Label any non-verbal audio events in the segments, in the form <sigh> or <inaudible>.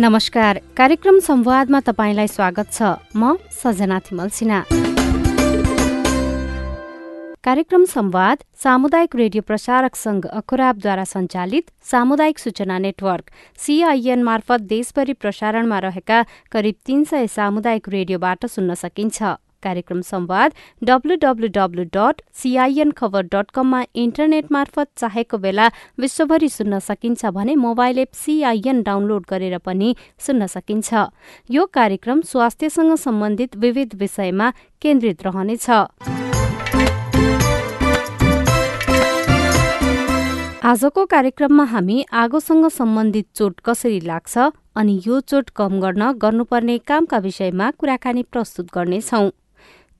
नमस्कार। कार्यक्रम संवादमा तपाईँलाई स्वागत छ। म सजना थिमल सिन्हा। कार्यक्रम संवाद सामुदायिक रेडियो प्रसारक संघ अखुराबद्वारा सञ्चालित सामुदायिक सूचना नेटवर्क सीआईएन मार्फत देशभरि प्रसारणमा रहेका करिब तीन सय सामुदायिक रेडियोबाट सुन्न सकिन्छ। कार्यक्रम संवाद डब्लूडब्लूडब्लू डट सीआईएन खबर डट कममा इन्टरनेट मार्फत चाहेको बेला विश्वभरि सुन्न सकिन्छ भने मोबाइल एप सीआईएन डाउनलोड गरेर पनि सुन्न सकिन्छ। यो कार्यक्रम स्वास्थ्यसँग सम्बन्धित विविध विषयमा केन्द्रित रहनेछ। आजको कार्यक्रममा हामी आगोसँग सम्बन्धित चोट कसरी लाग्छ अनि यो चोट कम गर्न गर्नुपर्ने कामका विषयमा कुराकानी प्रस्तुत गर्नेछौं।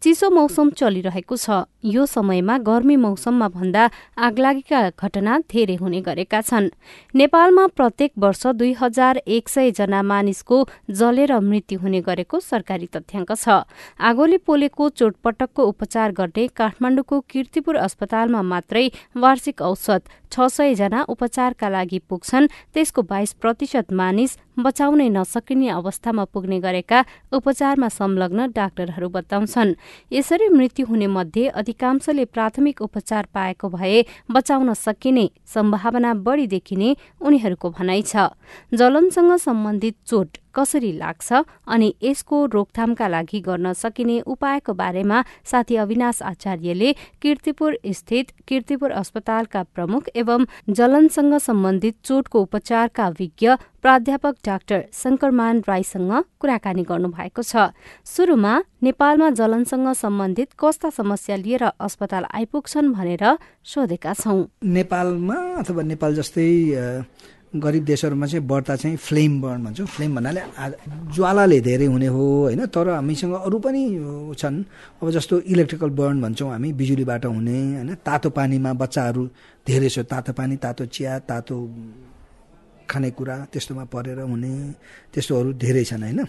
चिसो मौसम चलिरहेको छ। यो समयमा गर्मी मौसममा भन्दा आगलागीका घटना धेरै हुने गरेका छन्। नेपालमा प्रत्येक वर्ष दुई हजार एक सय जना मानिसको जलेर मृत्यु हुने गरेको सरकारी तथ्याङ्क छ। आगोले पोलेको चोटपटकको उपचार गर्ने काठमाडौँको किर्तिपुर अस्पतालमा मात्रै वार्षिक औसत छ सय जना उपचारका लागि पुग्छन्। त्यसको बाइस प्रतिशत मानिस बचाउनै नसकिने अवस्थामा पुग्ने गरेका उपचारमा संलग्न डाक्टरहरू बताउँछन्। यसरी मृत्यु हुने मध्ये अधिकांशले प्राथमिक उपचार पाएको भए बचाउन सकिने सम्भावना बढ़ी देखिने उनीहरूको भनाइ छ। जलनसँग सम्बन्धित चोट। कसरी लाग्छ अनि यसको रोकथामका लागि गर्न सकिने उपायको बारेमा साथी अविनाश आचार्यले किर्तिपुर स्थित किर्तिपुर अस्पतालका प्रमुख एवं जलनसँग सम्बन्धित चोटको उपचारका विज्ञ प्राध्यापक डाक्टर शङ्करमान राईसँग कुराकानी गर्नुभएको छ। सुरुमा नेपालमा जलनसँग सम्बन्धित कस्ता समस्या लिएर अस्पताल आइपुग्छन् भनेर सोधेका छौं। नेपालमा अथवा नेपाल जस्तै गरिब देशहरूमा चाहिँ बढ्ता चाहिँ फ्लेम बर्न भन्छौँ। फ्लेम भन्नाले ज्वालाले धेरै हुने हो होइन? तर हामीसँग अरू पनि छन्। अब जस्तो इलेक्ट्रिकल बर्न भन्छौँ हामी बिजुलीबाट हुने होइन? तातो पानीमा बच्चाहरू धेरै छ। तातो पानी तातो चिया तातो खानेकुरा त्यस्तोमा परेर हुने त्यस्तोहरू धेरै छन् होइन?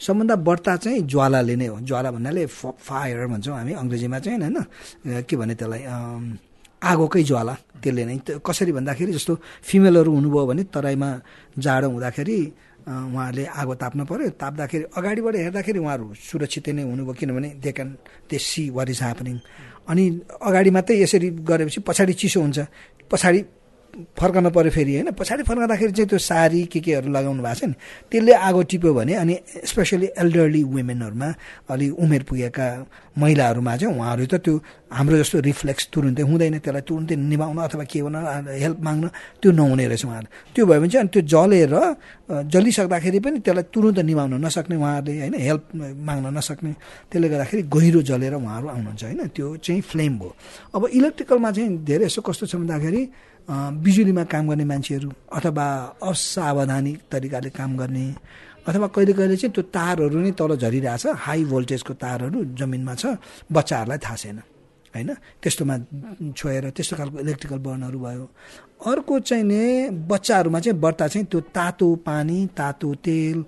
सबभन्दा बढ्ता चाहिँ ज्वालाले नै हो। ज्वाला भन्नाले फायर भन्छौँ हामी अङ्ग्रेजीमा चाहिँ होइन? के भने त्यसलाई आगोकै ज्वाला। त्यसले नै कसरी भन्दाखेरि जस्तो फिमेलहरू हुनुभयो भने तराईमा जाडो हुँदाखेरि उहाँहरूले आगो ताप्नु पऱ्यो ताप्दाखेरि अगाडिबाट हेर्दाखेरि उहाँहरू सुरक्षित नै हुनुभयो किनभने they can they see what is happening अनि अगाडि मात्रै यसरी गरेपछि पछाडि चिसो हुन्छ। पछाडि फर्कन पऱ्यो फेरि होइन? पछाडि फर्काउँदाखेरि चाहिँ त्यो सारी के केहरू लगाउनु भएको छ नि त्यसले आगो टिप्यो भने अनि स्पेसली एल्डरली वुमेनहरूमा अलि उमेर पुगेका महिलाहरूमा चाहिँ उहाँहरू त त्यो हाम्रो जस्तो रिफ्लेक्स तुरुन्तै हुँदैन त्यसलाई तुरुन्तै निभाउन अथवा के गर्न हेल्प माग्न त्यो नहुने रहेछ उहाँहरू। त्यो भयो भने चाहिँ अनि त्यो जलेर जलिसक्दाखेरि पनि त्यसलाई तुरुन्त निभाउन नसक्ने उहाँहरूले होइन हेल्प माग्न नसक्ने त्यसले गर्दाखेरि गहिरो जलेर उहाँहरू आउनुहुन्छ होइन? त्यो चाहिँ फ्लेम भयो। अब इलेक्ट्रिकलमा चाहिँ धेरै यसो कस्तो छ भन्दाखेरि बिजुलीमा काम गर्ने मान्छेहरू अथवा असावधानी तरिकाले काम गर्ने अथवा कहिले कहिले चाहिँ त्यो तारहरू नै तल झरिरहेछ हाई भोल्टेजको तारहरू जमिनमा छ बच्चाहरूलाई थाहा छैन होइन? त्यस्तोमा छोएर त्यस्तो खालको इलेक्ट्रिकल बर्नहरू भयो। अर्को चाहिँ नि बच्चाहरूमा चाहिँ बढ्ता चाहिँ त्यो तातो पानी तातो तेल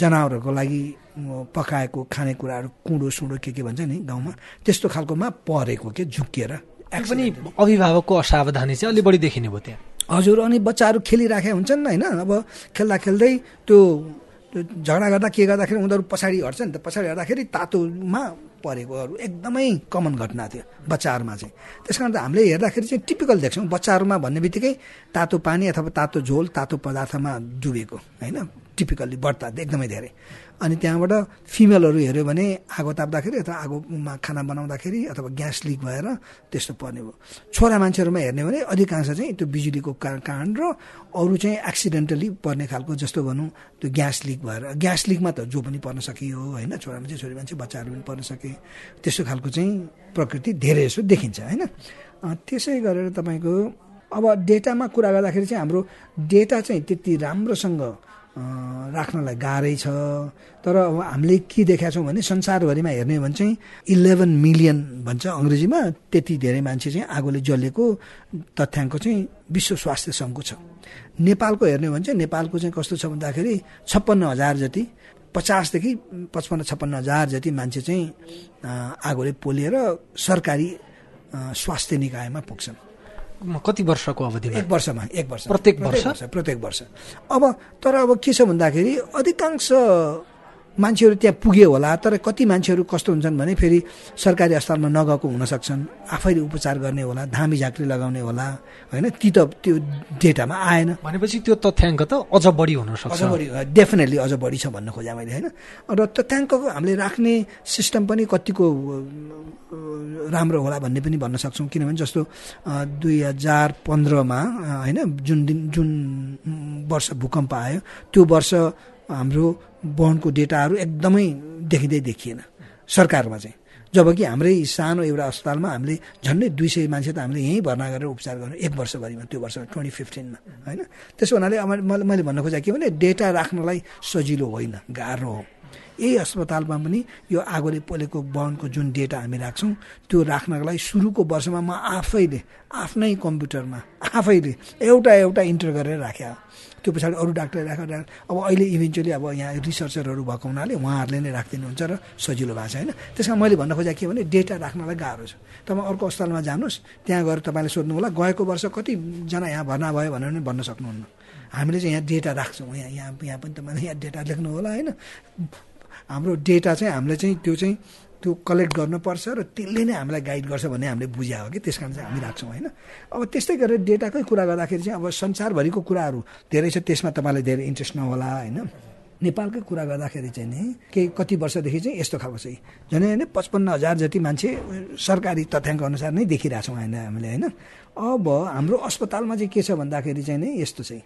जनावरहरूको लागि पकाएको खानेकुराहरू कुँडो सुँडो के के भन्छ नि गाउँमा त्यस्तो खालकोमा परेको के झुक्किएर। पनि अभिभावकको असावधानी चाहिँ अलिक बढी देखिने भयो त्यहाँ। हजुर अनि बच्चाहरू खेलिराखेका हुन्छन् होइन? अब खेल्दा खेल्दै त्यो झगडा गर्दा के गर्दाखेरि उनीहरू पछाडि हट्छ नि त। पछाडि हट्दाखेरि तातोमा परेकोहरू एकदमै कमन घटना थियो बच्चाहरूमा चाहिँ। त्यस कारण त हामीले हेर्दाखेरि चाहिँ टिपिकल देख्छौँ बच्चाहरूमा भन्ने बित्तिकै तातो पानी अथवा तातो झोल तातो पदार्थमा डुबेको होइन? टिपिकल्ली बढ्ता एकदमै धेरै। अनि त्यहाँबाट फिमेलहरू हेऱ्यो भने आगो ताप्दाखेरि अथवा आगोमा खाना बनाउँदाखेरि अथवा ग्यास लिक भएर त्यस्तो पर्ने भयो। छोरा मान्छेहरूमा हेर्ने भने अधिकांश चाहिँ त्यो बिजुलीको कारण र अरू चाहिँ एक्सिडेन्टली पर्ने खालको जस्तो भनौँ त्यो ग्यास लिक भएर ग्यास लिकमा त जो पनि पर्न सकियो होइन? छोरा मान्छे छोरी मान्छे बच्चाहरू पनि पर्न सके। त्यस्तो खालको चाहिँ प्रकृति धेरै जस्तो देखिन्छ होइन? त्यसै गरेर तपाईँको अब डेटामा कुरा गर्दाखेरि चाहिँ हाम्रो डेटा चाहिँ त्यति राम्रोसँग राख्नलाई गाह्रै छ। तर अब हामीले के देखाएको छौँ भने संसारभरिमा हेर्ने हो भने चाहिँ इलेभेन मिलियन भन्छ अङ्ग्रेजीमा। त्यति धेरै मान्छे चाहिँ आगोले जलेको तथ्याङ्क चाहिँ विश्व स्वास्थ्य सङ्घको छ। नेपालको हेर्ने हो भने चाहिँ नेपालको चाहिँ कस्तो छ भन्दाखेरि छप्पन्न हजार जति पचासदेखि पचपन्न छप्पन्न हजार जति मान्छे चाहिँ आगोले पोलिएर सरकारी स्वास्थ्य निकायमा पुग्छन्। कति वर्षको अवधिमा एक वर्षमा एक वर्ष। प्रत्येक वर्ष? प्रत्येक वर्ष। अब तर अब के छ भन्दाखेरि अधिकांश मान्छेहरू त्यहाँ पुग्यो होला तर कति मान्छेहरू कस्तो हुन्छन् भने फेरि सरकारी अस्पतालमा नगएको हुन सक्छन् आफैले उपचार गर्ने होला धामी झाँक्री लगाउने होला होइन? ती त त्यो डेटामा आएन। भनेपछि त्यो तथ्याङ्क त अझ बढी हुन सक्छ। अझ बढी डेफिनेटली अझ बढी छ भन्न खोजेँ मैले होइन? र तथ्याङ्कको हामीले राख्ने सिस्टम पनि कतिको राम्रो होला भन्ने पनि भन्न सक्छौँ। किनभने जस्तो दुई हजार पन्ध्रमा होइन जुन दिन जुन वर्ष भूकम्प आयो त्यो वर्ष हाम्रो वहनको डेटाहरू एकदमै देखिँदै देखिएन। सरकारमा चाहिँ। जबकि हाम्रै सानो एउटा अस्पतालमा हामीले झन्डै दुई सय मान्छे त हामीले यहीँ भर्ना गरेर उपचार गर्नु एक वर्षभरिमा त्यो वर्ष ट्वेन्टी फिफ्टिनमा होइन? त्यसो हुनाले मैले मैले भन्न खोजेँ के भने डेटा राख्नलाई सजिलो होइन गाह्रो हो। यही अस्पतालमा पनि यो आगोले पोलेको वहनको जुन डेटा हामी राख्छौँ त्यो राख्नको लागि सुरुको वर्षमा म आफैले आफ्नै कम्प्युटरमा आफैले एउटा एउटा इन्टर गरेर राखेँ। त्यो पछाडि अरू डाक्टर राखेर अब अहिले इभेन्चुली अब यहाँ रिसर्चरहरू भएको हुनाले उहाँहरूले नै राखिदिनुहुन्छ र सजिलो भएको छ होइन? त्यस कारण मैले भन्न खोजेँ के भने डेटा राख्नलाई गाह्रो छ। तपाईँ अर्को अस्पतालमा जानुहोस् त्यहाँ गएर तपाईँले सोध्नु होला गएको वर्ष कतिजना यहाँ भर्ना भयो भनेर पनि भन्न सक्नुहुन्न। हामीले चाहिँ यहाँ डेटा राख्छौँ। यहाँ यहाँ यहाँ पनि तपाईँले यहाँ डेटा लेख्नु होला होइन? हाम्रो डेटा चाहिँ हामीले चाहिँ त्यो चाहिँ त्यो कलेक्ट गर्नुपर्छ र त्यसले नै हामीलाई गाइड गर्छ भन्ने हामीले बुझ्या हो कि? त्यस कारण चाहिँ हामी राख्छौँ होइन? अब त्यस्तै गरेर डेटाकै कुरा गर्दाखेरि चाहिँ अब संसारभरिको कुराहरू धेरै छ त्यसमा तपाईँलाई धेरै इन्ट्रेस्ट नहोला होइन? नेपालकै कुरा गर्दाखेरि चाहिँ नि केही कति वर्षदेखि चाहिँ यस्तो खालको चाहिँ झन् होइन पचपन्न हजार जति मान्छे सरकारी तथ्याङ्क अनुसार नै देखिरहेछौँ होइन हामीले होइन? अब हाम्रो अस्पतालमा चाहिँ के छ भन्दाखेरि चाहिँ नि यस्तो चाहिँ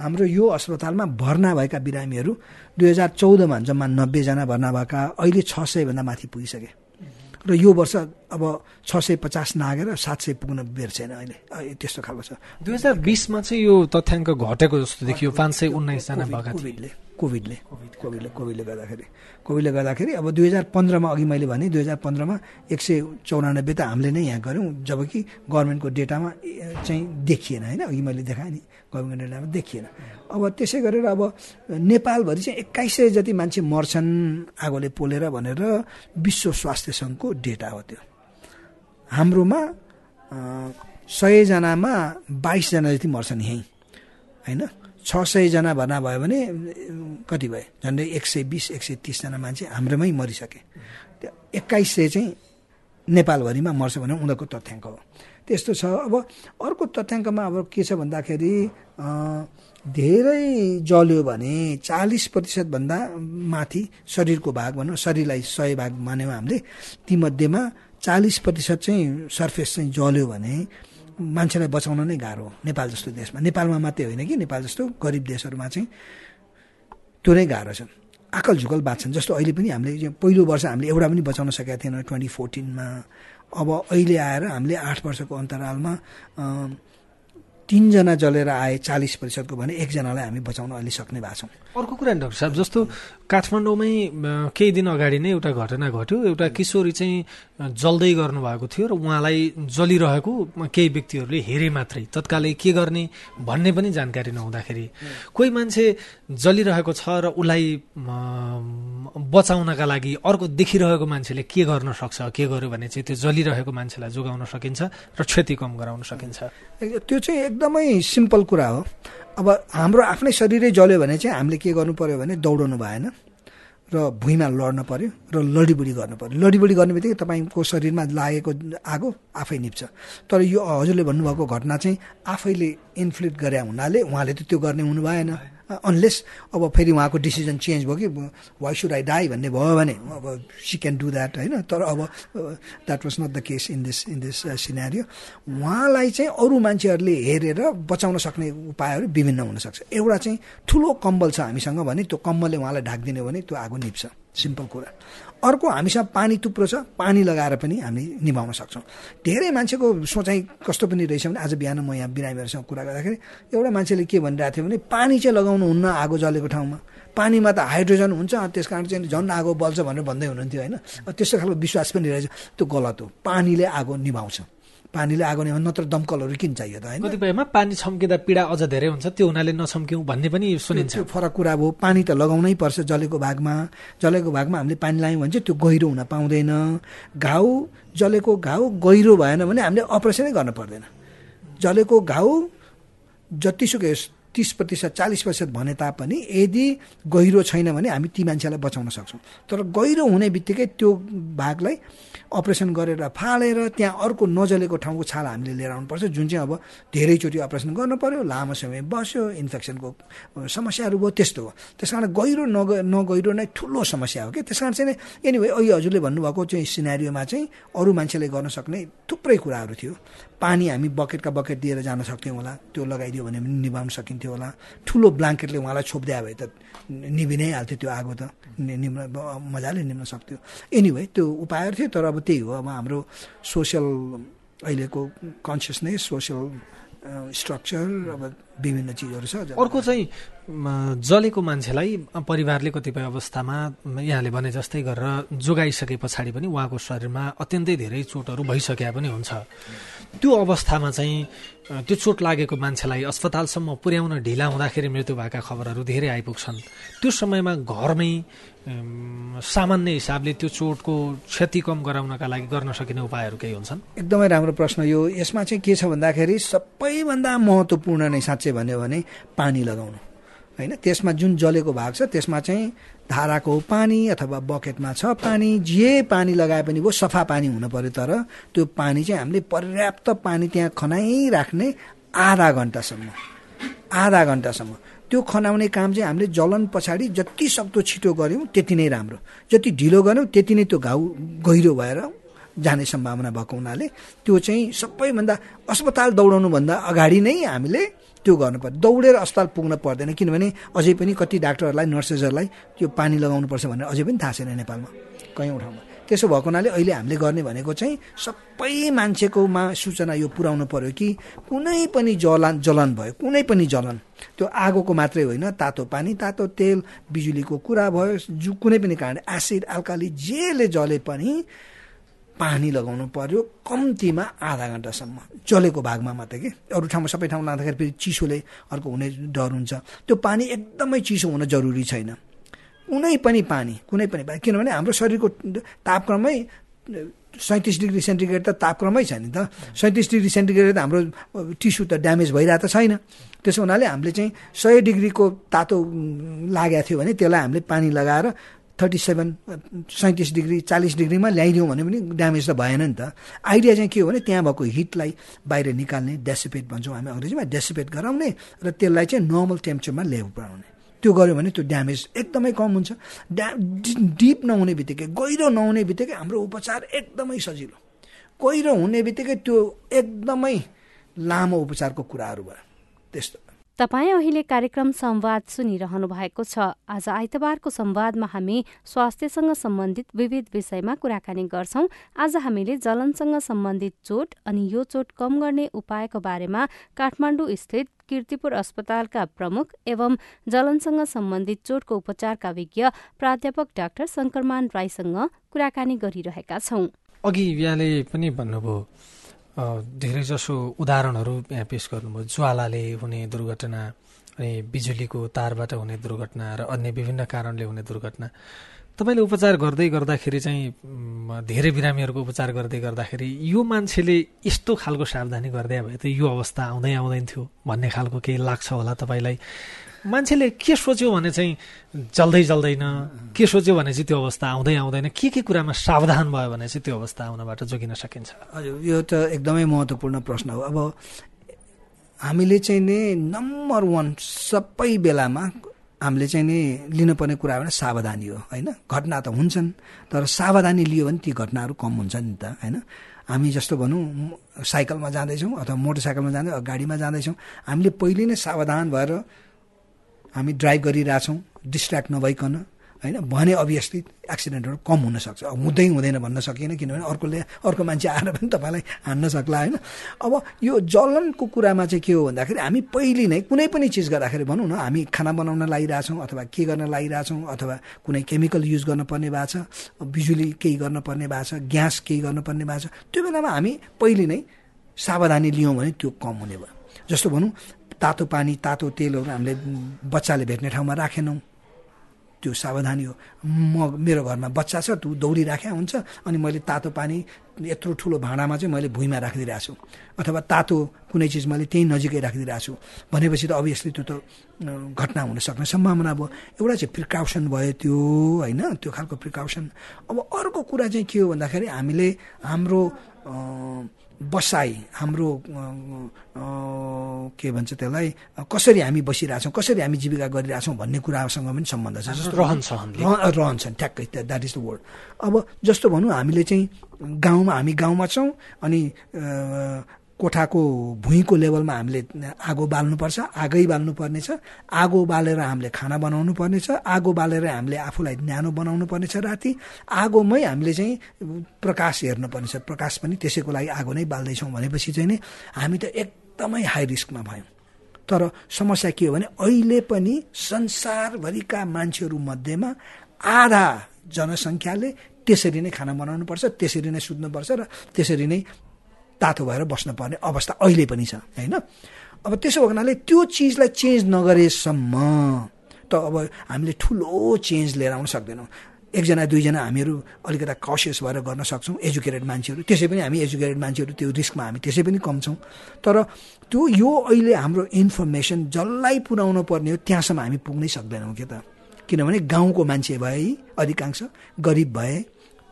हाम्रो यो अस्पतालमा भर्ना भएका बिरामीहरू दुई हजार चौधमा जम्मा नब्बेजना भर्ना भएका अहिले छ सयभन्दा माथि पुगिसके। र यो वर्ष अब छ सय पचास नागेर सात सय पुग्न बेर छैन अहिले। त्यस्तो खालको छ। दुई हजार बिसमा चाहिँ यो तथ्याङ्क घटेको जस्तो देखियो पाँच सय उन्नाइसजना कोभिडले कोभिडले। कोभिडले कोभिडले गर्दाखेरि। कोभिडले गर्दाखेरि अब दुई हजार पन्ध्रमा अघि मैले भने दुई हजार पन्ध्रमा एक सय चौरानब्बे त हामीले नै यहाँ गऱ्यौँ जबकि गभर्मेन्टको डेटामा चाहिँ देखिएन होइन? अघि मैले देखाएँ नि गभर्मेन्ट डेटामा देखिएन। अब त्यसै गरेर अब नेपालभरि चाहिँ एक्काइस सय जति मान्छे मर्छन् आगोले पोलेर भनेर विश्व स्वास्थ्य सङ्घको डेटा हो त्यो। हाम्रोमा सयजनामा बाइसजना जति मर्छन् यहीँ होइन? छ सयजना भर्ना भयो भने कति भयो? झन्डै एक सय बिस एक सय तिसजना मान्छे हाम्रोमै मरिसके। त्यो एक्काइस सय चाहिँ नेपालभरिमा मर्छ भने उनीहरूको तथ्याङ्क हो। त्यस्तो छ। अब अर्को तथ्याङ्कमा अब के छ भन्दाखेरि धेरै जल्यो भने चालिस प्रतिशतभन्दा माथि शरीरको भाग भनौँ शरीरलाई सय भाग मान्यौँ हामीले तीमध्येमा चालिस प्रतिशत चाहिँ सर्फेस चाहिँ जल्यो भने मान्छेलाई बचाउन नै गाह्रो हो नेपाल जस्तो देशमा। नेपालमा मात्रै होइन कि नेपाल जस्तो गरिब देशहरूमा चाहिँ त्यो नै गाह्रो छ। आकल झुकल बाँच्छन् जस्तो अहिले पनि हामीले पहिलो वर्ष हामीले एउटा पनि बचाउन सकेका थिएनौँ ट्वेन्टी फोर्टिनमा। अब अहिले आएर हामीले आठ वर्षको अन्तरालमा तिनजना जलेर आए चालिस प्रतिशतको भने एकजनालाई हामी बचाउन अहिले सक्ने भएको छौँ। अर्को कुरा नि डाक्टर साहब जस्तो काठमाडौँमै केही दिन अगाडि नै एउटा घटना घट्यो। एउटा किशोरी चाहिँ जल्दै गर्नुभएको थियो र उहाँलाई जलिरहेको केही व्यक्तिहरूले हेरे मात्रै। तत्कालै के गर्ने भन्ने पनि जानकारी नहुँदाखेरि। कोही मान्छे जलिरहेको छ र उसलाई बचाउनका लागि अर्को देखिरहेको मान्छेले के गर्न सक्छ के गर्यो भने चाहिँ त्यो जलिरहेको मान्छेलाई जोगाउन सकिन्छ र क्षति कम गराउन सकिन्छ। त्यो चाहिँ एकदमै सिम्पल कुरा हो। अब हाम्रो आफ्नै शरीरै जल्यो भने चाहिँ हामीले के गर्नु पर्यो भने दौडाउनु भएन र भुइँमा लड्न पर्यो र लडीबुडी गर्नु पर्यो। लडीबुडी गर्ने बित्तिकै तपाईँको शरीरमा लागेको आगो आफै निप्छ। तर यो हजुरले भन्नुभएको घटना चाहिँ आफैले इन्फ्लिक्ट गरे हुनाले उहाँले त त्यो गर्ने हुनु भएन। अनलेस अब फेरि उहाँको डिसिजन चेन्ज भयो कि वाइ सुड आई डाई भन्ने भयो भने अब सी क्यान डु द्याट होइन? तर अब that was not the case in this in this scenario उहाँलाई चाहिँ अरू मान्छेहरूले हेरेर बचाउन सक्ने उपायहरू विभिन्न हुनसक्छ। एउटा चाहिँ ठुलो कम्बल छ हामीसँग भने त्यो कम्बलले उहाँलाई ढाकिदिने भने त्यो आगो निप्छ। सिम्पल कुरा। अर्को हामीसँग पानी थुप्रो छ पानी लगाएर पनि हामी निभाउन सक्छौँ। धेरै मान्छेको सोचाइ कस्तो पनि रहेछ भने आज बिहान म यहाँ बिरामीहरूसँग कुरा गर्दाखेरि एउटा मान्छेले के भनिरहेको थियो भने पानी चाहिँ लगाउनुहुन्न आगो जलेको ठाउँमा। पानीमा त हाइड्रोजन हुन्छ त्यस कारण चाहिँ झन् आगो बल्छ भनेर भन्दै हुनुहुन्थ्यो होइन? त्यस्तो खालको विश्वास पनि रहेछ। त्यो गलत हो। पानीले आगो निभाउँछ। पानीले आगो निभाउनु नत्र दमकलहरू किन चाहियो त होइन? कतिपयमा पानी छम्किँदा पीडा अझ धेरै हुन्छ त्यो हुनाले नछम्क्यौँ भन्ने पनि सुनिन्छ। त्यो फरक कुरा हो पानी त लगाउनै पर्छ जलेको भागमा। जलेको भागमा हामीले पानी लगायौँ भने चाहिँ त्यो गहिरो हुन पाउँदैन। घाउ जलेको घाउ गहिरो भएन भने हामीले अपरेसनै गर्न पर्दैन। जलेको घाउ जतिसुकै तिस प्रतिशत चालिस प्रतिशत भने तापनि यदि गहिरो छैन भने हामी ती मान्छेलाई बचाउन सक्छौँ। तर गहिरो हुने बित्तिकै त्यो भागलाई अपरेसन गरेर फालेर त्यहाँ अर्को नजलेको ठाउँको छाला हामीले लिएर आउनुपर्छ जुन चाहिँ अब धेरैचोटि अपरेसन गर्नु पऱ्यो लामो समय बस्यो इन्फेक्सनको समस्याहरू भयो त्यस्तो हो त्यस कारण गहिरो नग नगहिरो नै ठुलो समस्या हो कि। त्यस कारण चाहिँ एनिवे अहिले हजुरले भन्नुभएको चाहिँ सिनेरियोमा चाहिँ अरू मान्छेले गर्न सक्ने थुप्रै कुराहरू थियो। पानी हामी बकेटका बकेट दिएर जान सक्थ्यौँ होला त्यो लगाइदियो भने पनि निभाउन सकिन्थ्यो होला। ठुलो ब्ल्याङ्केटले उहाँलाई छोपिदियो भए त निभि नै हाल्थ्यो त्यो आगो त। निम्न मजाले निम्न सक्थ्यो। एनिवे त्यो उपायहरू थियो तर अब त्यही हो। अब हाम्रो सोसियल अहिलेको कन्सियसनेस सोसियल स्ट्रक्चर अब विभिन्न चिजहरू छ अर्को चाहिँ जलेको मान्छेलाई परिवारले कतिपय अवस्थामा यहाँले भने जस्तै गरेर जोगाइसके पछाडि पनि उहाँको शरीरमा अत्यन्तै धेरै चोटहरू भइसकेका पनि हुन्छ। त्यो अवस्थामा चाहिँ त्यो चोट लागेको मान्छेलाई अस्पतालसम्म पुर्याउन ढिला हुँदाखेरि मृत्यु भएका खबरहरू धेरै आइपुग्छन्। त्यो समयमा घरमै सामान्य हिसाबले त्यो चोटको क्षति कम गराउनका लागि गर्न सकिने उपायहरू केही हुन्छन्? एकदमै राम्रो प्रश्न यो। यसमा चाहिँ के छ भन्दाखेरि सबैभन्दा महत्त्वपूर्ण नै साँच्चै भन्यो भने पानी लगाउनु। होइन? त्यसमा जुन जलेको भाग छ त्यसमा चाहिँ धाराको पानी अथवा बकेटमा छ पानी। जे पानी लगाए पनि भयो सफा पानी हुनु पऱ्यो तर त्यो पानी चाहिँ हामीले पर्याप्त पानी त्यहाँ खनाइराख्ने आधा घन्टासम्म। आधा घन्टासम्म। त्यो खनाउने काम चाहिँ हामीले जलन पछाडि जति सक्दो छिटो गऱ्यौँ त्यति नै राम्रो। जति ढिलो गऱ्यौँ त्यति नै त्यो घाउ गहिरो भएर जाने सम्भावना भएको हुनाले त्यो चाहिँ सबैभन्दा अस्पताल दौडाउनुभन्दा अगाडि नै हामीले त्यो गर्नुपर्छ दौडेर अस्पताल पुग्न पर्दैन। किनभने अझै पनि कति डाक्टरहरूलाई नर्सेसहरूलाई त्यो पानी लगाउनुपर्छ भनेर अझै पनि थाहा छैन नेपालमा। कयौँ ठाउँमा। त्यसो भएको हुनाले अहिले हामीले गर्ने भनेको चाहिँ सबै मान्छेकोमा सूचना यो पुर्याउनु पर्यो कि कुनै पनि जलन जलन भयो कुनै पनि जलन। त्यो आगोको मात्रै होइन तातो पानी तातो तेल बिजुलीको कुरा भयो जु कुनै पनि कारण एसिड अल्काली जेले जले पनि पानी लगाउनु पर्यो कम्तीमा आधा घन्टासम्म। जलेको भागमा मात्रै कि? अरू ठाउँमा सबै ठाउँमा लाँदाखेरि फेरि चिसोले अर्को हुने डर हुन्छ। त्यो पानी एकदमै चिसो हुन जरुरी छैन। कुनै पनि पानी कुनै पनि पानी। किनभने हाम्रो शरीरको तापक्रमै सैँतिस डिग्री सेन्टिग्रेड त तापक्रमै छ नि त। सैँतिस डिग्री सेन्टिग्रेड त हाम्रो टिस्यु त ड्यामेज भइरहेको त छैन। त्यसो हुनाले हामीले चाहिँ सय डिग्रीको तातो लागेको थियो भने त्यसलाई हामीले पानी लगाएर थर्टी सेभेन सैँतिस डिग्री चालिस डिग्रीमा ल्याइदिउँ भने पनि ड्यामेज त भएन नि त। आइडिया चाहिँ के हो भने त्यहाँ भएको हिटलाई बाहिर निकाल्ने डेसिपेट भन्छौँ हामी अङ्ग्रेजीमा डेसिपेट गराउने र त्यसलाई चाहिँ नर्मल टेम्पचरमा ल्याउ पुऱ्याउने। त्यो गऱ्यो भने त्यो ड्यामेज एकदमै कम हुन्छ। ड्या डिप नहुने बित्तिकै गहिरो नहुने बित्तिकै हाम्रो उपचार एकदमै सजिलो। गहिरो हुने बित्तिकै त्यो एकदमै लामो उपचारको कुराहरू भयो। त्यस्तो। तपाईँ अहिले कार्यक्रम संवाद सुनिरहनु भएको छ। आज आइतबारको संवादमा हामी स्वास्थ्यसँग सम्बन्धित विविध विषयमा कुराकानी गर्छौं। आज हामीले जलनसँग सम्बन्धित चोट अनि यो चोट कम गर्ने उपायको बारेमा काठमाडौँ स्थित किर्तिपुर अस्पतालका प्रमुख एवं जलनसँग सम्बन्धित चोटको उपचारका विज्ञ प्राध्यापक डाक्टर शङ्करमान राईसँग कुराकानी गरिरहेका छौं। अघि यहाँले पनि भन्नुभयो धेरैजसो उदाहरणहरू यहाँ पेस गर्नुभयो। ज्वालाले हुने दुर्घटना अनि बिजुलीको तारबाट हुने दुर्घटना र अन्य विभिन्न कारणले हुने दुर्घटना। तपाईँले उपचार गर्दै गर्दाखेरि चाहिँ धेरै बिरामीहरूको उपचार गर्दै गर्दाखेरि यो मान्छेले यस्तो खालको सावधानी गर्दै भए त यो अवस्था आउँदै आउँदैन थियो भन्ने खालको केही लाग्छ होला तपाईँलाई? मान्छेले के सोच्यो भने चाहिँ जल्दै जल्दैन? के सोच्यो भने चाहिँ त्यो अवस्था आउँदै आउँदैन? के के कुरामा सावधान भयो भने चाहिँ त्यो अवस्था आउनबाट जोगिन सकिन्छ? हजुर यो त एकदमै महत्त्वपूर्ण प्रश्न हो। अब हामीले चाहिँ नि नम्बर वान सबै बेलामा हामीले चाहिँ नि लिनुपर्ने कुरा भने सावधानी हो होइन? घटना त हुन्छन् तर सावधानी लियो भने ती घटनाहरू कम हुन्छन् नि त होइन? हामी जस्तो भनौँ साइकलमा जाँदैछौँ अथवा मोटरसाइकलमा जाँदै गाडीमा जाँदैछौँ। हामीले पहिले नै सावधान भएर हामी ड्राइभ गरिरहेछौँ डिस्ट्र्याक्ट नभइकन होइन? भने अभियसली एक्सिडेन्टहरू कम हुनसक्छ अब हुँदै हुँदैन भन्न सकिएन किनभने अर्कोले अर्को मान्छे आएर पनि तपाईँलाई हान्न सक्ला होइन? अब यो जलनको कुरामा चाहिँ के हो भन्दाखेरि हामी पहिले नै कुनै पनि चिज गर्दाखेरि भनौँ न हामी खाना बनाउन लागिरहेछौँ अथवा के गर्न लागिरहेछौँ अथवा कुनै केमिकल युज गर्नुपर्ने भएको छ बिजुली केही गर्नुपर्ने भएको छ ग्यास केही गर्नुपर्ने भएको छ त्यो बेलामा हामी पहिले नै सावधानी लियौँ भने त्यो कम हुने भयो। जस्तो भनौँ तातो पानी तातो तेलहरू हामीले बच्चाले भेट्ने ठाउँमा राखेनौँ। त्यो सावधानी हो। म मेरो घरमा बच्चा छ तँ दौडिराख्या हुन्छ। अनि मैले तातो पानी यत्रो ठुलो भाँडामा चाहिँ मैले भुइँमा राखिदिइरहेको छु। अथवा तातो कुनै चिज मैले त्यहीँ नजिकै राखिदिइरहेको छु। भनेपछि त अभियसली त्यो त घटना हुन सक्ने सम्भावना भयो। एउटा चाहिँ प्रिकाउसन भयो त्यो होइन? त्यो खालको प्रिकाउसन अब अर्को कुरा चाहिँ के हो भन्दाखेरि हामीले हाम्रो बसाइ हाम्रो के भन्छ त्यसलाई कसरी हामी बसिरहेछौँ कसरी हामी जीविका गरिरहेछौँ भन्ने कुरासँग पनि सम्बन्ध छ। जस्तो रहन्छ रहन्छन् ठ्याक्कै द्याट इज द वर्ड अब जस्तो भनौँ हामीले चाहिँ गाउँमा हामी गाउँमा छौँ अनि कोठाको भुइँको लेभलमा हामीले आगो बाल्नुपर्छ आगै बाल्नु पर्नेछ आगो बालेर हामीले खाना बनाउनु पर्नेछ आगो बालेर हामीले आफूलाई न्यानो बनाउनु पर्नेछ राति आगोमै हामीले चाहिँ प्रकाश हेर्नुपर्नेछ। प्रकाश पनि त्यसैको लागि आगो नै बाल्दैछौँ भनेपछि चाहिँ नि हामी त एकदमै हाई रिस्कमा भयौँ। तर समस्या के हो भने अहिले पनि संसारभरिका मान्छेहरू मध्येमा आधा जनसङ्ख्याले त्यसरी नै खाना बनाउनु पर्छ त्यसरी नै सुत्नुपर्छ र त्यसरी नै तातो भएर बस्नुपर्ने अवस्था अहिले पनि छ होइन? अब त्यसो हुनाले त्यो चिजलाई चेन्ज नगरेसम्म त अब हामीले ठुलो चेन्ज लिएर आउन सक्दैनौँ। एकजना दुईजना हामीहरू अलिकता कसियस भएर गर्न सक्छौँ एजुकेटेड मान्छेहरू। त्यसै पनि हामी एजुकेटेड मान्छेहरू त्यो रिस्कमा हामी त्यसै पनि कम छौँ। तर त्यो यो अहिले हाम्रो इन्फर्मेसन जसलाई पुर्याउनु पर्ने हो त्यहाँसम्म हामी पुग्नै सक्दैनौँ के त? किनभने गाउँको मान्छे भए अधिकांश गरिब भए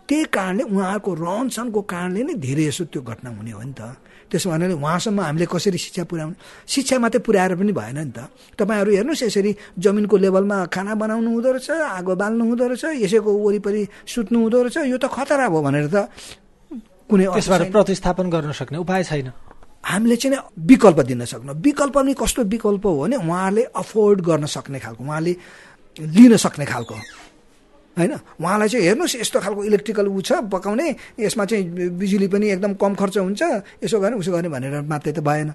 त्यही कारणले उहाँहरूको रहन सहनको कारणले नै धेरै जसो त्यो घटना हुने हो नि त। त्यसो भन्नाले उहाँसम्म हामीले कसरी शिक्षा पुर्याउने शिक्षा मात्रै पुर्याएर पनि भएन नि त। तपाईँहरू हेर्नुहोस् यसरी जमिनको लेभलमा खाना बनाउनु हुँदो रहेछ आगो बाल्नु हुँदो रहेछ यसैको वरिपरि सुत्नु हुँदो रहेछ यो त खतरा भयो भनेर त कुनै त्यसबाट प्रतिस्थापन गर्न सक्ने उपाय छैन। हामीले चाहिँ विकल्प दिन सक्नु। विकल्प पनि कस्तो विकल्प हो भने उहाँले अफोर्ड गर्न सक्ने खालको उहाँले लिन सक्ने खालको। होइन? उहाँलाई चाहिँ हेर्नुहोस् यस्तो खालको इलेक्ट्रिकल ऊ छ पकाउने यसमा चाहिँ बिजुली पनि एकदम कम खर्च हुन्छ यसो गर्ने उसो गर्ने भनेर मात्रै त भएन।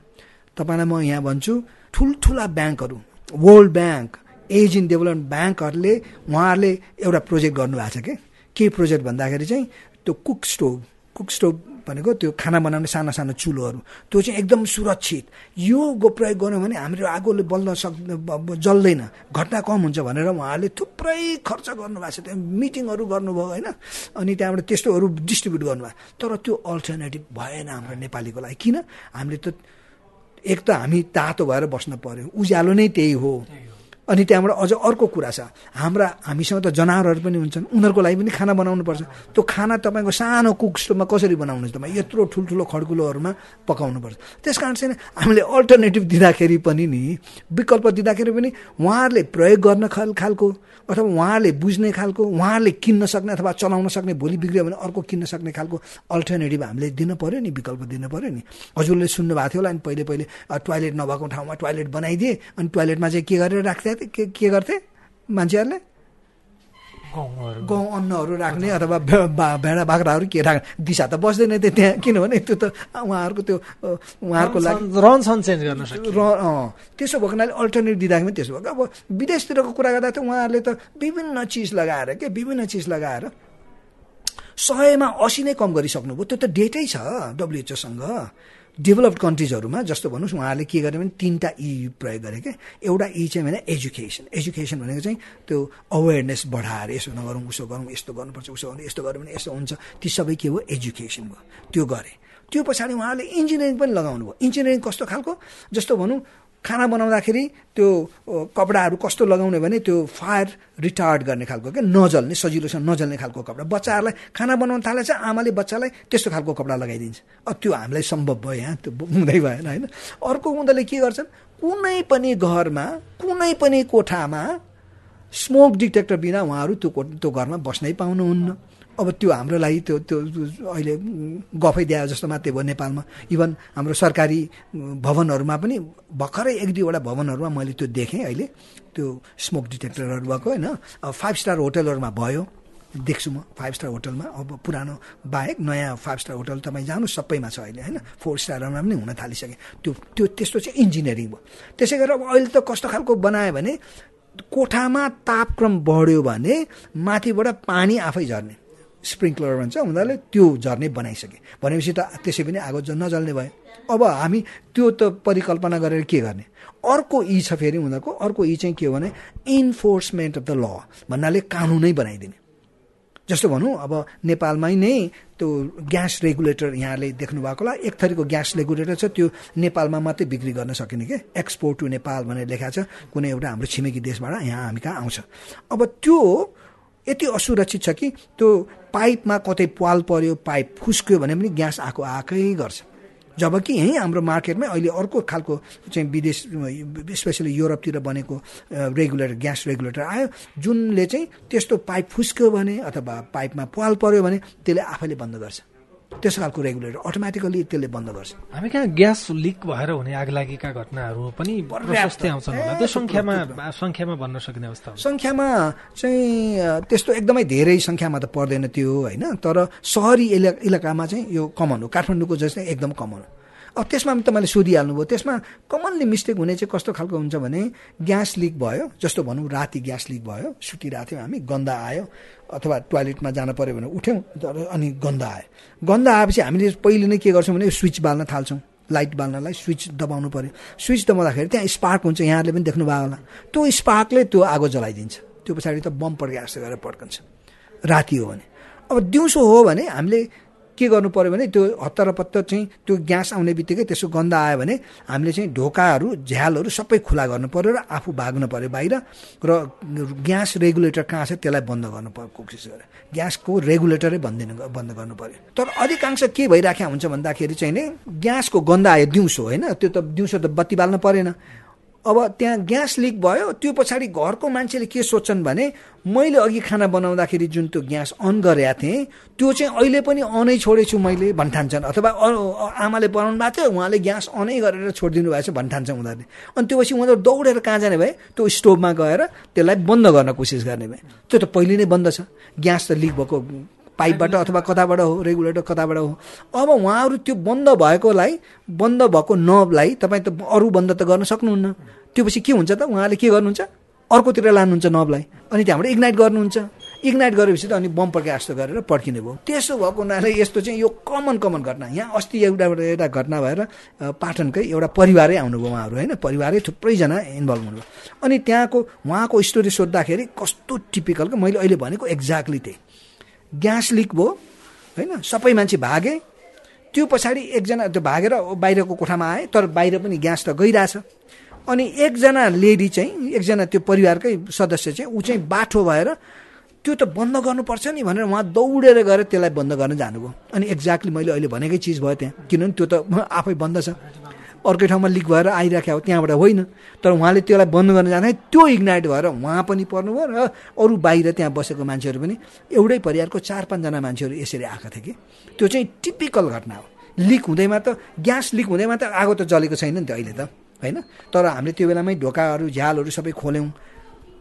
तपाईँलाई म यहाँ भन्छु ठुल्ठुला ब्याङ्कहरू world bank as in development ब्याङ्कहरूले उहाँहरूले एउटा प्रोजेक्ट गर्नुभएको छ कि? के प्रोजेक्ट भन्दाखेरि चाहिँ त्यो कुक स्टोभ कुक स्टोभ भनेको त्यो खाना बनाउने साना साना चुलोहरू। त्यो चाहिँ एकदम सुरक्षित। यो प्रयोग गर्यो भने हाम्रो आगोले बल्न सक् जल्दैन। घटना कम हुन्छ भनेर उहाँहरूले थुप्रै खर्च गर्नुभएको छ। त्यहाँ मिटिङहरू गर्नुभयो होइन? अनि त्यहाँबाट त्यस्तोहरू डिस्ट्रिब्युट गर्नुभयो। तर त्यो अल्टरनेटिभ भएन हाम्रो नेपालीको लागि। किन? हामीले त एक त हामी तातो भएर बस्न पर्यो। उज्यालो नै त्यही हो। अनि त्यहाँबाट अझ अर्को कुरा छ। हाम्रा हामीसँग त जनावरहरू पनि हुन्छन्। उनीहरूको लागि पनि खाना बनाउनुपर्छ। त्यो खाना तपाईँको सानो कुक कसरी बनाउनुहुन्छ तपाईँ यत्रो ठुल्ठुलो खड्कुलोहरूमा पकाउनुपर्छ। त्यस कारण चाहिँ हामीले अल्टरनेटिभ दिँदाखेरि पनि नि विकल्प दिँदाखेरि पनि उहाँहरूले प्रयोग गर्न खाल खालको अथवा उहाँहरूले बुझ्ने खालको उहाँहरूले किन्न सक्ने अथवा चलाउन सक्ने भोलि बिग्रियो भने अर्को किन्न सक्ने खालको अल्टरनेटिभ हामीले दिन पऱ्यो नि विकल्प दिनु पऱ्यो नि। हजुरले सुन्नुभएको थियो होला अनि पहिले पहिले टोइलेट नभएको ठाउँमा टोइलेट बनाइदिए अनि टोइलेटमा चाहिँ के गरेर राख्थे? के के गर्थे? मान्छेहरूले? गहुँ अन्नहरू राख्ने अथवा भेडा बाख्राहरू के राख्ने? दिशा त बस्दैन थियो त्यहाँ किनभने त्यो त उहाँहरूको त्यो उहाँहरूको लागि रहन चेन्ज गर्न र त्यसो भएको हुनाले अल्टरनेट दिँदाखेरि पनि त्यसो भएको। अब विदेशतिरको कुरा गर्दा त उहाँहरूले त विभिन्न चिज लगाएर के विभिन्न चिज लगाएर सयमा असी नै कम गरिसक्नुभयो। त्यो त डेटै छ डब्लुएचओसँग डेभलप्ड कन्ट्रिजहरूमा जस्तो भन्नुहोस् उहाँहरूले के गरे भने तिनवटा ई प्रयोग गरे क्या एउटा ई चाहिँ भने एजुकेसन एजुकेसन भनेको चाहिँ त्यो अवेरनेस बढाएर यसो नगरौँ उसो गरौँ यस्तो गर्नुपर्छ उसो गर्नु यस्तो गऱ्यो भने यस्तो हुन्छ। ती सबै के हो? एजुकेसन भयो। त्यो गरे। त्यो पछाडि उहाँले इन्जिनियरिङ पनि लगाउनु भयो इन्जिनियरिङ कस्तो खालको? जस्तो भनौँ खाना बनाउँदाखेरि त्यो कपडाहरू कस्तो लगाउने भने त्यो फायर रिटार्ड गर्ने खालको क्या नजल्ने सजिलोसँग नजल्ने खालको कपडा। बच्चाहरूलाई खाना बनाउन थाले चाहिँ आमाले बच्चालाई त्यस्तो खालको कपडा लगाइदिन्छ। अब त्यो हामीलाई सम्भव भयो यहाँ त्यो हुँदै भएन होइन? अर्को उनीहरूले के गर्छन्? कुनै पनि घरमा कुनै पनि कोठामा स्मोक डिटेक्टर बिना उहाँहरू त्यो त्यो घरमा बस्नै पाउनुहुन्न। अब त्यो हाम्रो लागि त्यो त्यो अहिले गफै दिए जस्तो मात्रै भयो नेपालमा। इभन हाम्रो सरकारी भवनहरूमा पनि भर्खरै एक दुईवटा भवनहरूमा मैले त्यो देखेँ अहिले। त्यो स्मोक डिटेक्टरहरू भएको होइन। अब फाइभ स्टार होटलहरूमा भयो। देख्छु म फाइभ स्टार होटलमा। अब पुरानो बाहेक नयाँ फाइभ स्टार होटल तपाईँ जानु सबैमा छ अहिले होइन। फोर स्टारमा पनि हुन थालिसके। त्यो त्यो त्यस्तो चाहिँ इन्जिनियरिङ भयो। त्यसै गरेर अब अहिले त कस्तो खालको बनायो भने कोठामा तापक्रम बढ्यो भने माथिबाट पानी आफै झर्ने। स्प्रिङ्कलर भन्छ उनीहरूले त्यो झर्ने बनाइसके। भनेपछि त त्यसै पनि आगो नजल्ने भयो। अब हामी त्यो त परिकल्पना गरेर के गर्ने? अर्को ई छ फेरि उनीहरूको अर्को ई चाहिँ के हो भने इन्फोर्समेन्ट अफ द ल भन्नाले कानुनै बनाइदिने। जस्तो भनौँ अब नेपालमै नै त्यो ग्यास रेगुलेटर यहाँले देख्नु भएको होला। एक थरीको ग्यास रेगुलेटर छ त्यो नेपालमा मात्रै बिक्री गर्न सकिने के? एक्सपोर्ट टु नेपाल भनेर लेखाएको छ। कुनै एउटा हाम्रो छिमेकी देशबाट यहाँ हामी कहाँ आउँछ? अब त्यो यति असुरक्षित छ कि त्यो पाइपमा कतै पाल पर्यो पाइप फुस्क्यो भने पनि ग्यास आएको आएकै गर्छ। जबकि यहीँ हाम्रो मार्केटमै अहिले अर्को खालको चाहिँ विदेश स्पेसली युरोपतिर बनेको रेगुलेटर ग्यास रेगुलेटर आयो जुनले चाहिँ त्यस्तो पाइप फुस्क्यो भने अथवा पाइपमा पाल पर्यो भने त्यसले आफैले बन्द गर्छ। त्यस्तो खालको रेगुलेटर अटोमेटिकली त्यसले बन्द गर्छ। हामी कहाँ ग्यास लिक भएर हुने आगलागीका घटनाहरू पनि प्रशस्तै आउँछन् होला। त्यो सङ्ख्यामा सङ्ख्यामा भन्न सकिने अवस्था सङ्ख्यामा चाहिँ त्यस्तो एकदमै धेरै सङ्ख्यामा त पर्दैन त्यो होइन? तर सहरी इलाकामा चाहिँ यो कमन हो। काठमाडौँको जस्तै एकदम कमन हो। अब त्यसमा पनि तपाईँले सोधिहाल्नुभयो त्यसमा कमनली मिस्टेक हुने चाहिँ कस्तो खालको हुन्छ भने ग्यास लिक भयो जस्तो भनौँ राति ग्यास लिक भयो सुतिरहेको थियौँ हामी गन्दा आयो अथवा टोयलेटमा जानु पऱ्यो भने उठ्यौँ अनि गन्दा आयो। गन्दा आएपछि हामीले पहिले नै के गर्छौँ भने स्विच बाल्न थाल्छौँ। लाइट बाल्नलाई स्विच दबाउनु पऱ्यो स्विच दबाउँदाखेरि त्यहाँ स्पार्क हुन्छ यहाँले पनि देख्नुभयो होला। त्यो स्पार्कले त्यो आगो जलाइदिन्छ। त्यो पछाडि त बम पड्के जस्तो गरेर पड्कन्छ। राति हो भने। अब दिउँसो हो भने हामीले के गर्नु पऱ्यो भने त्यो हत्तर चाहिँ त्यो ग्यास आउने बित्तिकै त्यसो गन्ध आयो भने हामीले चाहिँ ढोकाहरू झ्यालहरू सबै खुला गर्नु पऱ्यो र आफू भाग्नु पऱ्यो बाहिर र ग्यास रेगुलेटर कहाँ छ त्यसलाई बन्द गर्नु पर्यो कोसिस गरेर। ग्यासको रेगुलेटरै बन्दिनु बन्द गर्नु पऱ्यो तर अधिकांश के भइराखेको हुन्छ भन्दाखेरि चाहिँ नि ग्यासको गन्ध आयो दिउँसो होइन? त्यो त दिउँसो त बत्ती बाल्न परेन। अब त्यहाँ ग्यास लिक भयो त्यो पछाडि घरको मान्छेले के सोध्छन् भने मैले अघि खाना बनाउँदाखेरि जुन त्यो ग्यास अन गरेका थिएँ त्यो चाहिँ अहिले पनि अनै छोडेछु मैले भन्ठान्छन्। अथवा आमाले बनाउनु भएको थियो उहाँले ग्यास अनै गरेर छोडिदिनु भएछ भन्ठान्छ उनीहरूले। अनि त्यो पछि उनीहरू दौडेर कहाँ जाने भए? त्यो स्टोभमा गएर त्यसलाई बन्द गर्न कोसिस गर्ने भए। त्यो त पहिले नै बन्द छ। ग्यास त लिक भएको पाइपबाट अथवा कताबाट हो रेगुलेटर कताबाट हो। अब उहाँहरू त्यो बन्द भएकोलाई बन्द भएको नबलाई तपाईँ त अरू बन्द त गर्न सक्नुहुन्न। त्यो पछि के हुन्छ त? उहाँले के गर्नुहुन्छ? अर्कोतिर लानुहुन्छ नबलाई अनि त्यहाँबाट इग्नाइट गर्नुहुन्छ। इग्नाइट गरेपछि त अनि बम पड्के जस्तो गरेर पड्किने भयो। त्यसो भएको हुनाले यस्तो चाहिँ यो कमन कमन घटना। यहाँ अस्ति एउटा एउटा घटना भएर पाटनकै एउटा परिवारै आउनुभयो उहाँहरू होइन? परिवारै थुप्रैजना इन्भल्भ हुनुभयो। अनि त्यहाँको उहाँको स्टोरी सोद्धाखेरि कस्तो टिपिकलको मैले अहिले भनेको एक्ज्याक्टली त्यही। ग्यास लिक भयो होइन? सबै मान्छे भागे। त्यो पछाडि एकजना त्यो भागेर बाहिरको कोठामा आए तर बाहिर पनि ग्यास त गइरहेछ। अनि एकजना लेडी चाहिँ एकजना त्यो परिवारकै सदस्य चाहिँ ऊ चाहिँ बाठो भएर त्यो त बन्द गर्नुपर्छ नि भनेर उहाँ दौडेर गएर त्यसलाई बन्द गर्न जानुभयो। अनि एक्ज्याक्टली मैले अहिले भनेकै चिज भयो त्यहाँ। किनभने त्यो त आफै बन्द छ। अर्कै ठाउँमा लिक भएर आइराखेको त्यहाँबाट होइन। तर उहाँले त्यसलाई बन्द गर्न जाँदा त्यो इग्नाइट भएर उहाँ पनि पर्नुभयो र अरू बाहिर त्यहाँ बसेको मान्छेहरू पनि एउटै परिवारको चार पाँचजना मान्छेहरू यसरी आएका थिए कि। त्यो चाहिँ टिपिकल घटना हो। लिक हुँदैमा त ग्यास लिक हुँदैमा त आगो त जलेको छैन नि त अहिले त होइन? तर हामीले त्यो बेलामै ढोकाहरू झ्यालहरू सबै खोल्यौँ।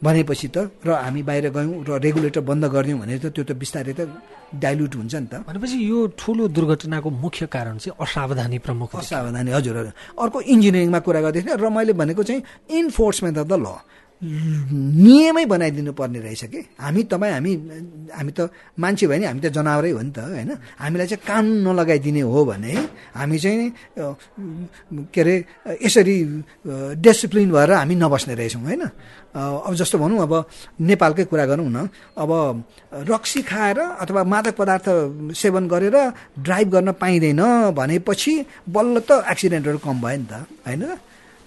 भनेपछि त र हामी बाहिर गयौँ र रेगुलेटर बन्द गरिदिउँ भने त त्यो त बिस्तारै त डाइल्युट हुन्छ नि त। भनेपछि यो ठुलो दुर्घटनाको मुख्य कारण चाहिँ असावधानी प्रमुख असावधानी हजुर हजुर। अर्को इन्जिनियरिङमा कुरा गर्दैथिएँ र मैले भनेको चाहिँ इन्फोर्समेन्ट अफ द ल। नियमै बनाइदिनु पर्ने रहेछ कि? हामी तपाईँ हामी हामी त मान्छे भयो नि हामी त जनावरै हो नि त होइन? हामीलाई चाहिँ कानुन नलगाइदिने हो भने हामी चाहिँ के अरे यसरी डिसिप्लिन भएर हामी नबस्ने रहेछौँ होइन? अब जस्तो भनौँ अब नेपालकै कुरा गरौँ न अब रक्सी खाएर अथवा मादक पदार्थ सेवन गरेर ड्राइभ गर्न पाइँदैन भनेपछि बल्ल त एक्सिडेन्टहरू कम भयो नि त होइन?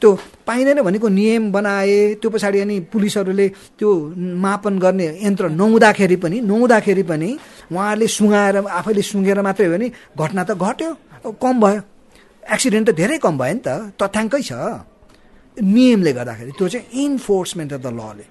त्यो पाइँदैन भनेको नियम बनाए त्यो पछाडि अनि पुलिसहरूले त्यो मापन गर्ने यन्त्र नहुँदाखेरि पनि नहुँदाखेरि पनि उहाँहरूले सुँगाएर आफैले सुँगेर मात्रै हो भने घटना त घट्यो कम भयो। एक्सिडेन्ट त धेरै कम भयो नि त तथ्याङ्कै छ। नियमले गर्दाखेरि त्यो चाहिँ इन्फोर्समेन्ट अफ द लले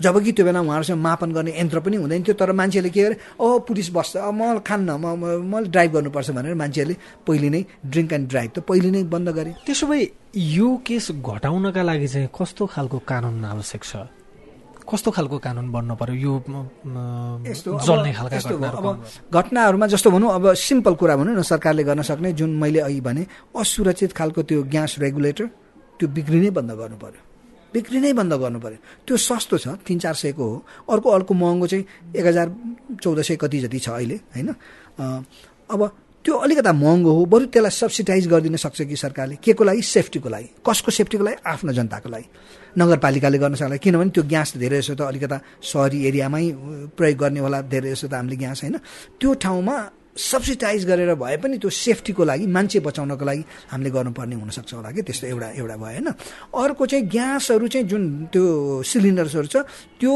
जबकि त्यो बेला उहाँहरूसँग मापन गर्ने यन्त्र पनि हुँदैन थियो तर मान्छेले के गरे ओ पुलिस बस्छ अब म खान्न म मैले ड्राइभ गर्नुपर्छ भनेर मान्छेहरूले पहिले नै ड्रिङ्क एन्ड ड्राइभ त पहिले नै बन्द गरे। त्यसो भए यो केस घटाउनका लागि चाहिँ कस्तो खालको कानुन आवश्यक छ? कस्तो खालको कानुन बन्नु पर्यो यो जल्ने खालका अब घटनाहरूमा जस्तो भनौँ अब सिम्पल कुरा भनौँ न सरकारले गर्न सक्ने जुन मैले अघि भने असुरक्षित खालको त्यो ग्यास रेगुलेटर त्यो बिक्री बन्द गर्नु पर्यो। बिक्री नै बन्द गर्नु पऱ्यो। त्यो सस्तो छ तिन चार सयको हो। अर्को अर्को महँगो चाहिँ एक हजार चौध सय कति जति छ अहिले होइन? अब त्यो अलिकता महँगो हो बरु त्यसलाई सब्सिडाइज गरिदिन सक्छ कि सरकारले? के को लागि? सेफ्टीको लागि। कसको सेफ्टीको लागि? आफ्नो जनताको लागि। नगरपालिकाले गर्न सक्ला। किनभने त्यो ग्यास धेरै जसो त अलिकता सहरी एरियामै प्रयोग गर्ने होला धेरै जसो त हामीले ग्यास होइन? त्यो ठाउँमा सब्सिडाइज गरेर भए पनि त्यो सेफ्टीको लागि मान्छे बचाउनको लागि हामीले गर्नुपर्ने हुनसक्छ होला कि? त्यस्तो एउटा एउटा भयो होइन? अर्को चाहिँ ग्यासहरू चाहिँ जुन त्यो सिलिन्डर्सहरू छ त्यो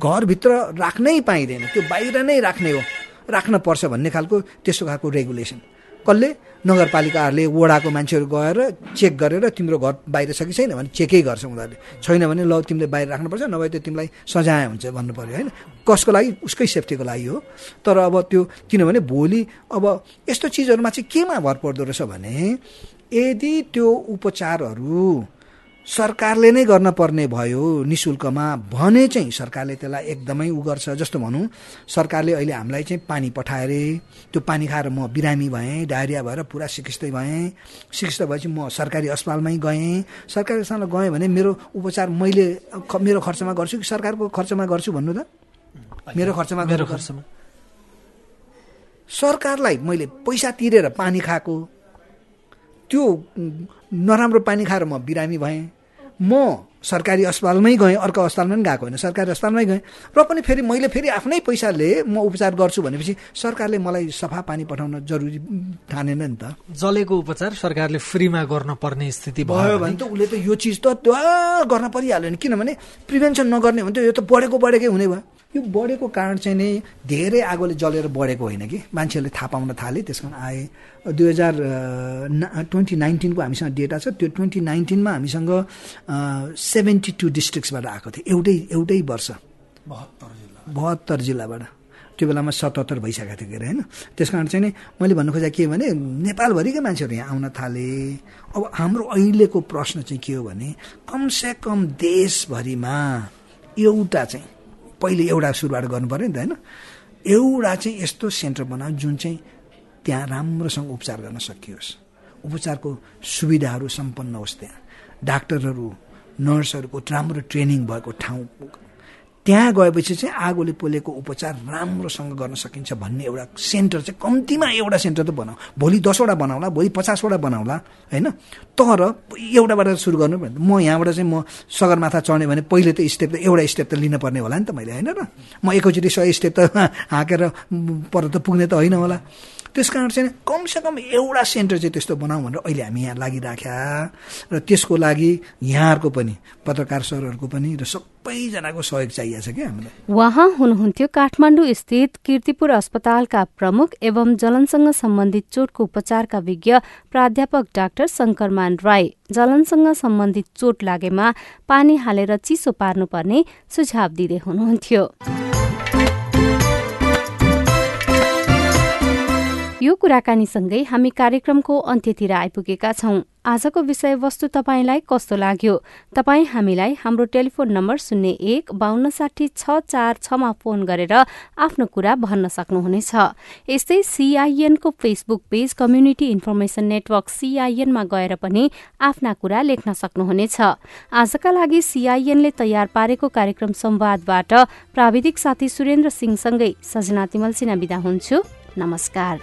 घरभित्र राख्नै पाइँदैन। त्यो बाहिर नै राख्ने हो। राख्न पर्छ भन्ने खालको त्यस्तो खालको रेगुलेसन कसले? नगरपालिकाहरूले वडाको मान्छेहरू गएर चेक गरेर तिम्रो घर बाहिर छ कि छैन भने चेकै गर्छ उनीहरूले। छैन भने ल तिमीले बाहिर राख्नुपर्छ नभए त्यो तिमीलाई सजाय हुन्छ भन्नु पऱ्यो होइन? कसको लागि? उसकै सेफ्टीको लागि हो। तर अब त्यो किनभने भोलि अब यस्तो चिजहरूमा चाहिँ केमा भर पर्दो रहेछ भने यदि त्यो उपचारहरू सरकारले नै गर्न पर्ने भयो नि शुल्कमा भने चाहिँ सरकारले त्यसलाई एकदमै उ गर्छ जस्तो भनौँ। सरकारले अहिले हामीलाई चाहिँ पानी पठाए अरे त्यो पानी खाएर म बिरामी भएँ डायरिया भएर पुरा सिकिस्तै भएँ। सिकिस्त भएपछि म सरकारी अस्पतालमै गएँ। सरकारी अस्पतालमा गएँ भने मेरो उपचार मैले मेरो खर्चमा गर्छु कि सरकारको खर्चमा गर्छु भन्नु त? मेरो खर्चमा मेरो खर्चमा। सरकारलाई मैले पैसा तिरेर पानी खाएको त्यो नराम्रो पानी खाएर म बिरामी भएँ। म सरकारी अस्पतालमै गएँ अर्को अस्पतालमा पनि गएको होइन। सरकारी अस्पतालमै गएँ र पनि फेरि मैले फेरि आफ्नै पैसाले म उपचार गर्छु भनेपछि सरकारले मलाई सफा पानी पठाउन जरुरी ठानेन नि त। जलेको उपचार सरकारले फ्रीमा गर्न पर्ने स्थिति भयो भने? त उसले त यो चिज त गर्न परिहाल्यो नि। किनभने प्रिभेन्सन नगर्ने भने त यो त बढेको बढेकै हुने भयो। यो बढेको कारण चाहिँ नै धेरै आगोले जलेर बढेको होइन कि? मान्छेहरूले थाहा पाउन थाले त्यस कारण आए। दुई हजार ट्वेन्टी नाइन्टिनको हामीसँग डेटा छ। त्यो ट्वेन्टी नाइन्टिनमा हामीसँग सेभेन्टी टू डिस्ट्रिक्ट्सबाट आएको थियो। एउटै एउटै वर्ष। बहत्तर जिल्ला। बहत्तर जिल्लाबाट। त्यो बेलामा सतहत्तर भइसकेको थियो के अरे होइन? त्यस कारण चाहिँ नि मैले भन्नु खोजेको के भने नेपालभरिकै मान्छेहरू यहाँ आउन थाले। अब हाम्रो अहिलेको प्रश्न चाहिँ के हो भने कमसे कम देशभरिमा एउटा चाहिँ पहिले एउटा सुरुवात गर्नु पऱ्यो नि त होइन? एउटा चाहिँ यस्तो सेन्टर बनाऊ जुन चाहिँ त्यहाँ राम्रोसँग उपचार गर्न सकियोस्। उपचारको सुविधाहरू सम्पन्न होस् त्यहाँ। डाक्टरहरू नर्सहरूको राम्रो ट्रेनिङ भएको ठाउँ त्यहाँ गएपछि चाहिँ आगोले पोलेको उपचार राम्रोसँग गर्न सकिन्छ भन्ने एउटा सेन्टर चाहिँ कम्तीमा एउटा सेन्टर त बनाऊ। भोलि दसवटा बनाउला भोलि पचासवटा बनाउला होइन? तर एउटाबाट सुरु गर्नु म यहाँबाट चाहिँ म सगरमाथा चढ्ने भने पहिले त स्टेप त एउटा स्टेप त लिनुपर्ने होला नि त मैले होइन र? म एकैचोटि सय स्टेप त <laughs> हाँकेर पर त पुग्ने त होइन होला। त्यस कारण चाहिँ कमसेकम एउटा सेन्टर चाहिँ त्यस्तो बनाऊ भनेर अहिले हामी यहाँ लागिराख्या। र त्यसको लागि यहाँहरूको पनि पत्रकार सरहरूको पनि र सबैजनाको सहयोग चाहिएको छ क्या हामीलाई। उहाँ हुनुहुन्थ्यो काठमाडौँ स्थित किर्तिपुर अस्पतालका प्रमुख एवं जलनसँग सम्बन्धित चोटको उपचारका विज्ञ प्राध्यापक डाक्टर शङ्करमान राई। जलनसँग सम्बन्धित चोट लागेमा पानी हालेर चिसो पार्नुपर्ने सुझाव दिँदै हुनुहुन्थ्यो। यो कुराकानीसँगै हामी कार्यक्रमको अन्त्यतिर आइपुगेका छौं। आजको विषयवस्तु तपाईँलाई कस्तो लाग्यो? तपाईँ हामीलाई हाम्रो टेलिफोन नम्बर शून्य एक बान्न साठी छ चार छमा फोन गरेर आफ्नो कुरा भन्न सक्नुहुनेछ। यस्तै सीआईएनको Facebook page community information network सीआईएनमा गएर पनि आफ्ना कुरा लेख्न सक्नुहुनेछ। आजका लागि सीआईएनले तयार पारेको कार्यक्रम संवादबाट प्राविधिक साथी सुरेन्द्र सिंहसँगै सजना तिमल सिन्हा विदा हुन्छु। नमस्कार।